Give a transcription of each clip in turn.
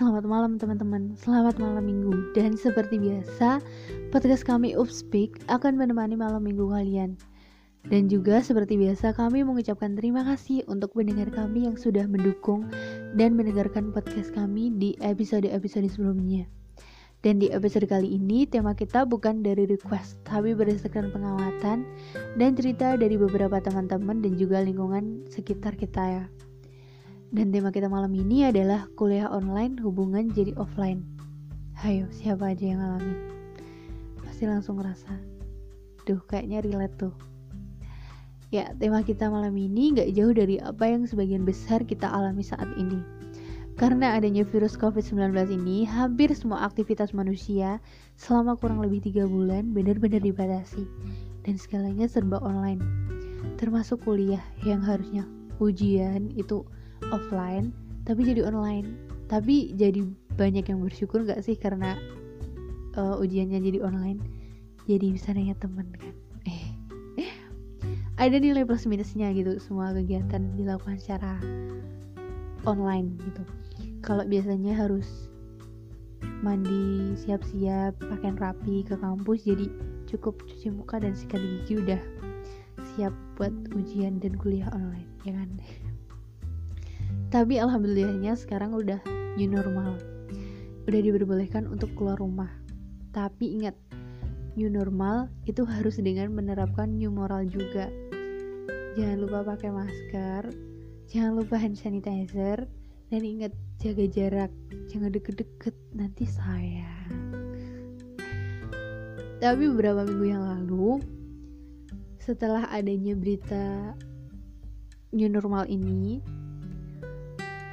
selamat malam teman-teman. Selamat malam minggu. Dan seperti biasa, podcast kami Upspeak akan menemani malam minggu kalian. Dan juga seperti biasa kami mengucapkan terima kasih untuk pendengar kami yang sudah mendukung Dan mendengarkan podcast kami di episode-episode sebelumnya. Dan di episode kali ini tema kita bukan dari request Tapi berdasarkan pengamatan dan cerita dari beberapa teman-teman dan juga lingkungan sekitar kita ya dan tema kita malam ini adalah kuliah online hubungan jadi offline. Hayo, siapa aja yang ngalamin? Pasti langsung ngerasa, duh kayaknya relate tuh. Ya, tema kita malam ini gak jauh dari apa yang sebagian besar kita alami saat ini. Karena adanya virus COVID-19 ini, hampir semua aktivitas manusia selama kurang lebih tiga bulan benar-benar dibatasi. Dan segalanya serba online. Termasuk kuliah yang harusnya ujian itu offline tapi jadi online. Tapi jadi banyak yang bersyukur gak sih karena uh, ujiannya jadi online? Jadi bisa nanya temen kan? Eh ada nilai plus minusnya gitu semua kegiatan dilakukan secara online gitu. Kalau biasanya harus mandi siap-siap pakaian rapi ke kampus jadi cukup cuci muka dan sikat gigi udah siap buat ujian dan kuliah online ya kan tapi alhamdulillahnya sekarang udah new normal. Udah diperbolehkan untuk keluar rumah. Tapi ingat new normal itu harus dengan menerapkan new moral juga. Jangan lupa pakai masker jangan lupa hand sanitizer dan ingat jaga jarak. Jangan deket-deket nanti sayang. Tapi beberapa minggu yang lalu setelah adanya berita new normal ini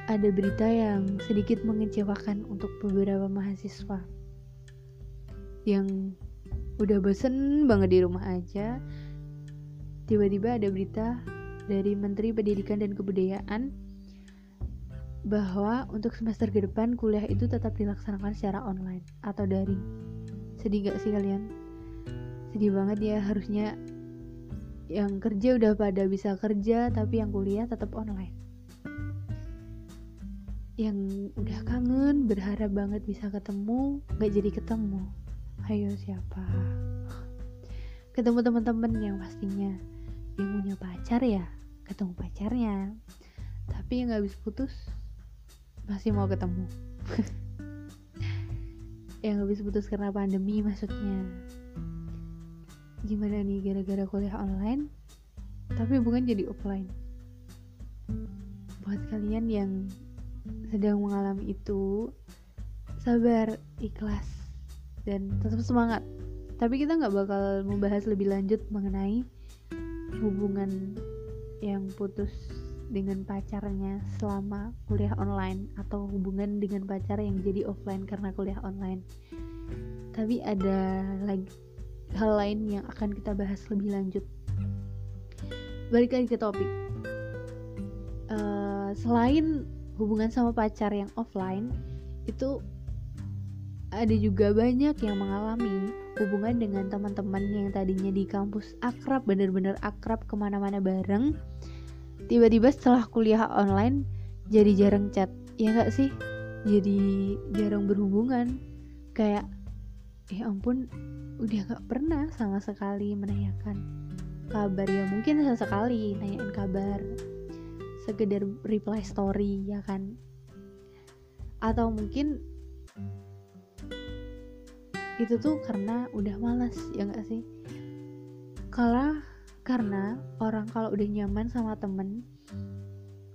ada berita yang sedikit mengecewakan untuk beberapa mahasiswa. Yang udah bosen banget di rumah aja. Tiba-tiba ada berita dari Menteri Pendidikan dan Kebudayaan bahwa untuk semester ke depan kuliah itu tetap dilaksanakan secara online atau daring. Sedih gak sih kalian? Sedih banget ya harusnya yang kerja udah pada bisa kerja tapi yang kuliah tetap online yang udah kangen berharap banget bisa ketemu gak jadi ketemu. Ayo siapa? Ketemu teman-teman yang pastinya. Yang punya pacar ya ketemu pacarnya. Tapi yang gak habis putus masih mau ketemu. Yang habis putus karena pandemi maksudnya. Gimana nih gara-gara kuliah online tapi bukan jadi offline? Buat kalian yang sedang mengalami itu sabar ikhlas dan tetap semangat. Tapi kita nggak bakal membahas lebih lanjut mengenai hubungan yang putus dengan pacarnya selama kuliah online atau hubungan dengan pacar yang jadi offline karena kuliah online. Tapi ada lagi hal lain yang akan kita bahas lebih lanjut. Balik lagi ke topik. Uh, selain hubungan sama pacar yang offline itu ada juga banyak yang mengalami hubungan dengan teman-teman yang tadinya di kampus akrab bener-bener akrab ke mana-mana bareng tiba-tiba setelah kuliah online jadi jarang chat. Ya nggak sih? Jadi jarang berhubungan. Kayak ya ampun udah nggak pernah sama sekali menanyakan kabar. Ya mungkin sesekali nanyain kabar sekedar reply story ya kan? Atau mungkin itu tuh karena udah malas ya gak sih? Kalau karena orang kalau udah nyaman sama temen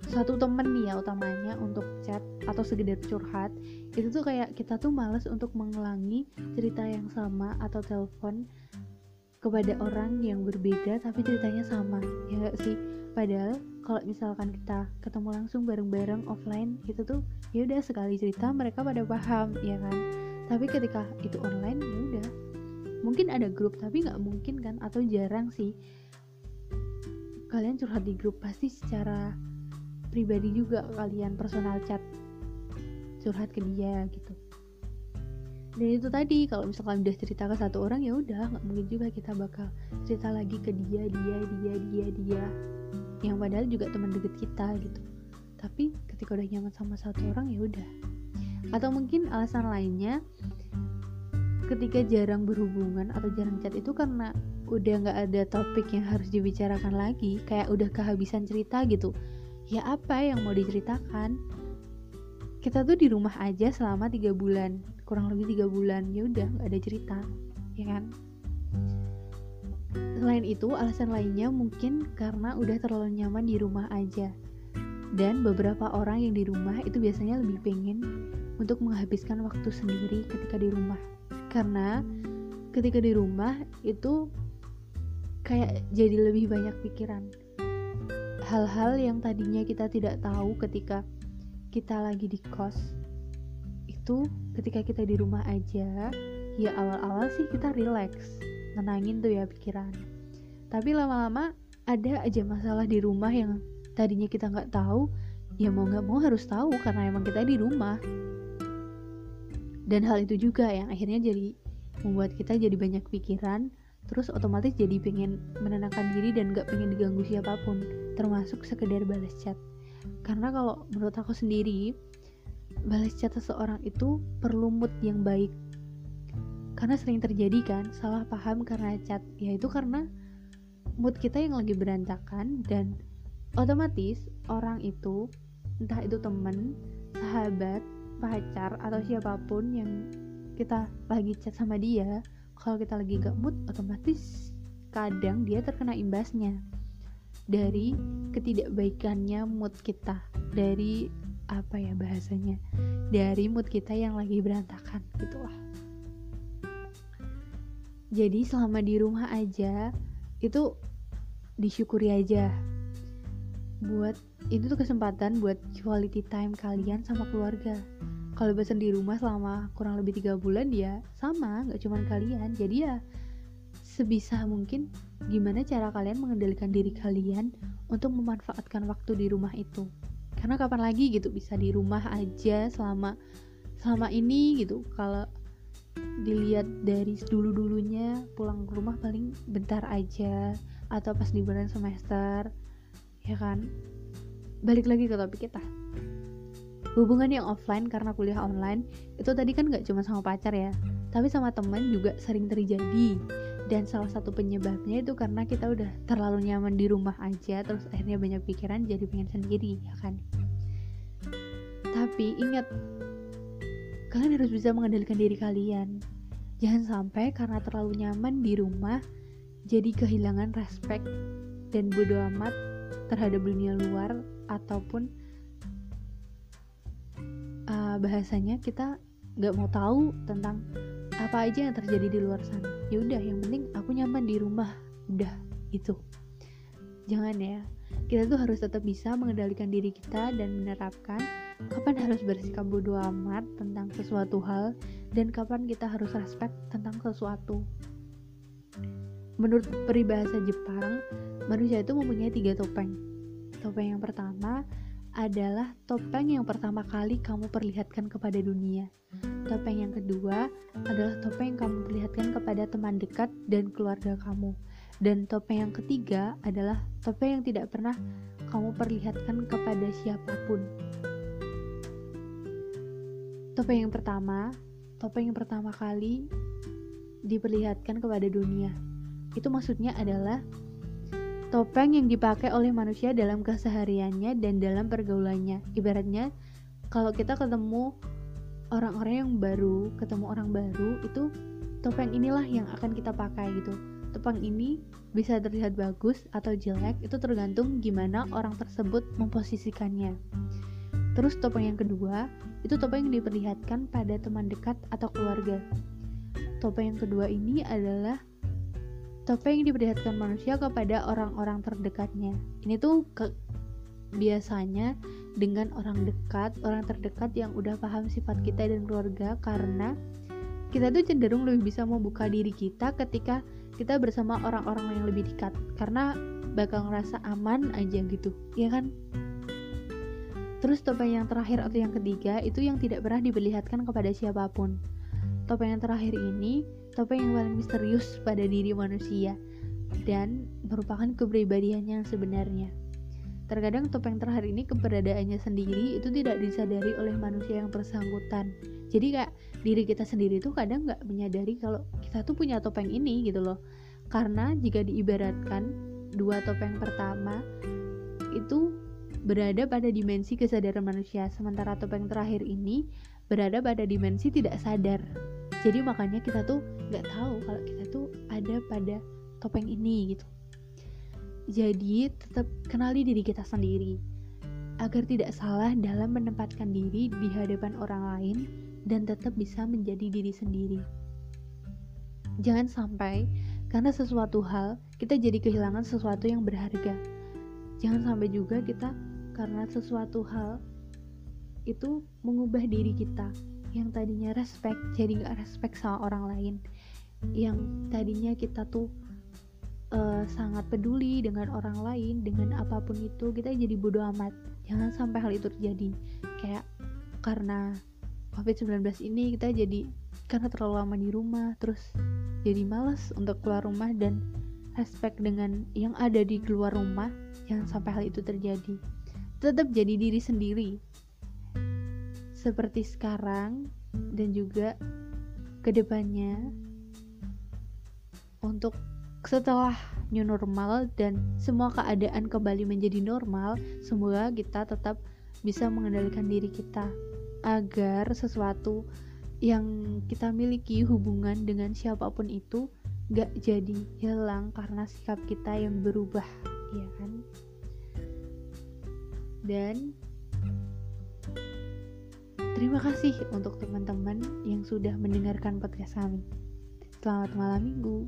satu temen nih ya utamanya untuk chat atau sekedar curhat itu tuh kayak kita tuh males untuk mengulangi cerita yang sama atau telepon kepada orang yang berbeda tapi ceritanya sama ya gak sih? Padahal kalau misalkan kita ketemu langsung bareng-bareng offline itu tuh ya udah sekali cerita mereka pada paham ya kan? Tapi ketika itu online ya udah. Mungkin ada grup tapi nggak mungkin kan? Atau jarang sih. Kalian curhat di grup pasti secara pribadi juga kalian personal chat curhat ke dia gitu. Dan itu tadi kalau misalkan udah cerita ke satu orang ya udah nggak mungkin juga kita bakal cerita lagi ke dia dia dia dia dia yang padahal juga teman deket kita gitu. Tapi ketika udah nyaman sama satu orang ya udah. Atau mungkin alasan lainnya ketika jarang berhubungan atau jarang chat itu karena udah nggak ada topik yang harus dibicarakan lagi kayak udah kehabisan cerita gitu. Ya apa yang mau diceritakan? Kita tuh di rumah aja selama tiga bulan kurang lebih tiga bulan ya udah nggak ada cerita ya kan selain itu alasan lainnya mungkin karena udah terlalu nyaman di rumah aja. Dan beberapa orang yang di rumah itu biasanya lebih pengen untuk menghabiskan waktu sendiri ketika di rumah. Karena ketika di rumah itu kayak jadi lebih banyak pikiran. Hal-hal yang tadinya kita tidak tahu ketika kita lagi di kos itu ketika kita di rumah aja ya awal-awal sih kita relax nenangin tuh ya pikiran tapi lama-lama ada aja masalah di rumah yang tadinya kita nggak tahu ya mau nggak mau harus tahu karena emang kita di rumah. Dan hal itu juga yang akhirnya jadi membuat kita jadi banyak pikiran terus otomatis jadi pengen menenangkan diri dan gak pengen diganggu siapa pun termasuk sekedar balas chat. Karena kalau menurut aku sendiri balas chat seseorang itu perlu mood yang baik. Karena sering terjadi kan salah paham karena chat. Yaitu karena mood kita yang lagi berantakan dan otomatis orang itu entah itu temen sahabat pacar atau siapa pun yang kita lagi chat sama dia kalau kita lagi gak mood otomatis kadang dia terkena imbasnya dari ketidakbaikannya mood kita dari apa ya bahasanya dari mood kita yang lagi berantakan gitu lah jadi selama di rumah aja itu disyukuri aja. Buat itu tuh kesempatan buat quality time kalian sama keluarga. Kalau bosan di rumah selama kurang lebih tiga bulan ya sama nggak cuma kalian. Jadi ya sebisa mungkin gimana cara kalian mengendalikan diri kalian untuk memanfaatkan waktu di rumah itu. Karena kapan lagi gitu bisa di rumah aja selama selama ini gitu. Kalau dilihat dari dulu dulunya pulang ke rumah paling bentar aja atau pas liburan semester ya kan? Balik lagi ke topik kita. Hubungan yang offline karena kuliah online itu tadi kan nggak cuma sama pacar ya tapi sama teman juga sering terjadi. Dan salah satu penyebabnya itu karena kita udah terlalu nyaman di rumah aja terus akhirnya banyak pikiran jadi pengen sendiri ya kan? Tapi ingat kalian harus bisa mengendalikan diri kalian. Jangan sampai karena terlalu nyaman di rumah jadi kehilangan respect dan bodo amat terhadap dunia luar ataupun uh, bahasanya kita nggak mau tahu tentang apa aja yang terjadi di luar sana. Ya udah yang penting aku nyaman di rumah. Udah itu jangan ya kita tuh harus tetap bisa mengendalikan diri kita dan menerapkan kapan harus bersikap bodoh amat tentang sesuatu hal dan kapan kita harus respect tentang sesuatu menurut peribahasa Jepang manusia itu mempunyai tiga topeng topeng yang pertama adalah topeng yang pertama kali kamu perlihatkan kepada dunia. Topeng yang kedua adalah topeng yang kamu perlihatkan kepada teman dekat dan keluarga kamu. Dan topeng yang ketiga adalah topeng yang tidak pernah kamu perlihatkan kepada siapa pun. Topeng yang pertama, topeng yang pertama kali diperlihatkan kepada dunia. Itu maksudnya adalah topeng yang dipakai oleh manusia dalam kesehariannya dan dalam pergaulannya. Ibaratnya kalau kita ketemu orang-orang yang baru, ketemu orang baru, itu topeng inilah yang akan kita pakai gitu. Topeng ini bisa terlihat bagus atau jelek, itu tergantung gimana orang tersebut memposisikannya. Terus topeng yang kedua, itu topeng yang diperlihatkan pada teman dekat atau keluarga. Topeng yang kedua ini adalah topeng yang diperlihatkan manusia kepada orang-orang terdekatnya. Ini tuh ke biasanya dengan orang dekat, orang terdekat yang udah paham sifat kita dan keluarga karena kita tuh cenderung lebih bisa membuka diri kita ketika kita bersama orang-orang yang lebih dekat karena bakal ngerasa aman aja gitu, ya kan? Terus topeng yang terakhir atau yang ketiga itu yang tidak pernah diperlihatkan kepada siapa pun. Topeng yang terakhir ini topeng yang paling misterius pada diri manusia dan merupakan kepribadian yang sebenarnya. terkadang topeng terakhir ini keberadaannya sendiri itu tidak disadari oleh manusia yang bersangkutan jadi kayak diri kita sendiri tuh kadang nggak menyadari kalau kita tuh punya topeng ini gitu loh. Karena jika diibaratkan dua topeng pertama itu berada pada dimensi kesadaran manusia. Sementara topeng terakhir ini berada pada dimensi tidak sadar. Jadi makanya kita tuh nggak tahu kalau kita tuh ada pada topeng ini gitu. Jadi, tetap kenali diri kita sendiri. Agar tidak salah dalam menempatkan diri di hadapan orang lain dan tetap bisa menjadi diri sendiri. Jangan sampai karena sesuatu hal kita jadi kehilangan sesuatu yang berharga. Jangan sampai juga kita karena sesuatu hal itu mengubah diri kita. Yang tadinya respect jadi gak respect sama orang lain. Yang tadinya kita tuh uh, sangat peduli dengan orang lain dengan apa pun itu kita jadi bodoh amat. Jangan sampai hal itu terjadi. Kayak karena covid-19 ini kita jadi karena terlalu lama di rumah terus jadi males untuk keluar rumah dan respect dengan yang ada di keluar rumah jangan sampai hal itu terjadi. Tetap jadi diri sendiri. Seperti sekarang dan juga ke depannya untuk setelah new normal dan semua keadaan kembali menjadi normal, semoga kita tetap bisa mengendalikan diri kita agar sesuatu yang kita miliki hubungan dengan siapa pun itu gak jadi hilang karena sikap kita yang berubah, ya kan? Dan terima kasih untuk teman-teman yang sudah mendengarkan podcast kami. Selamat malam minggu.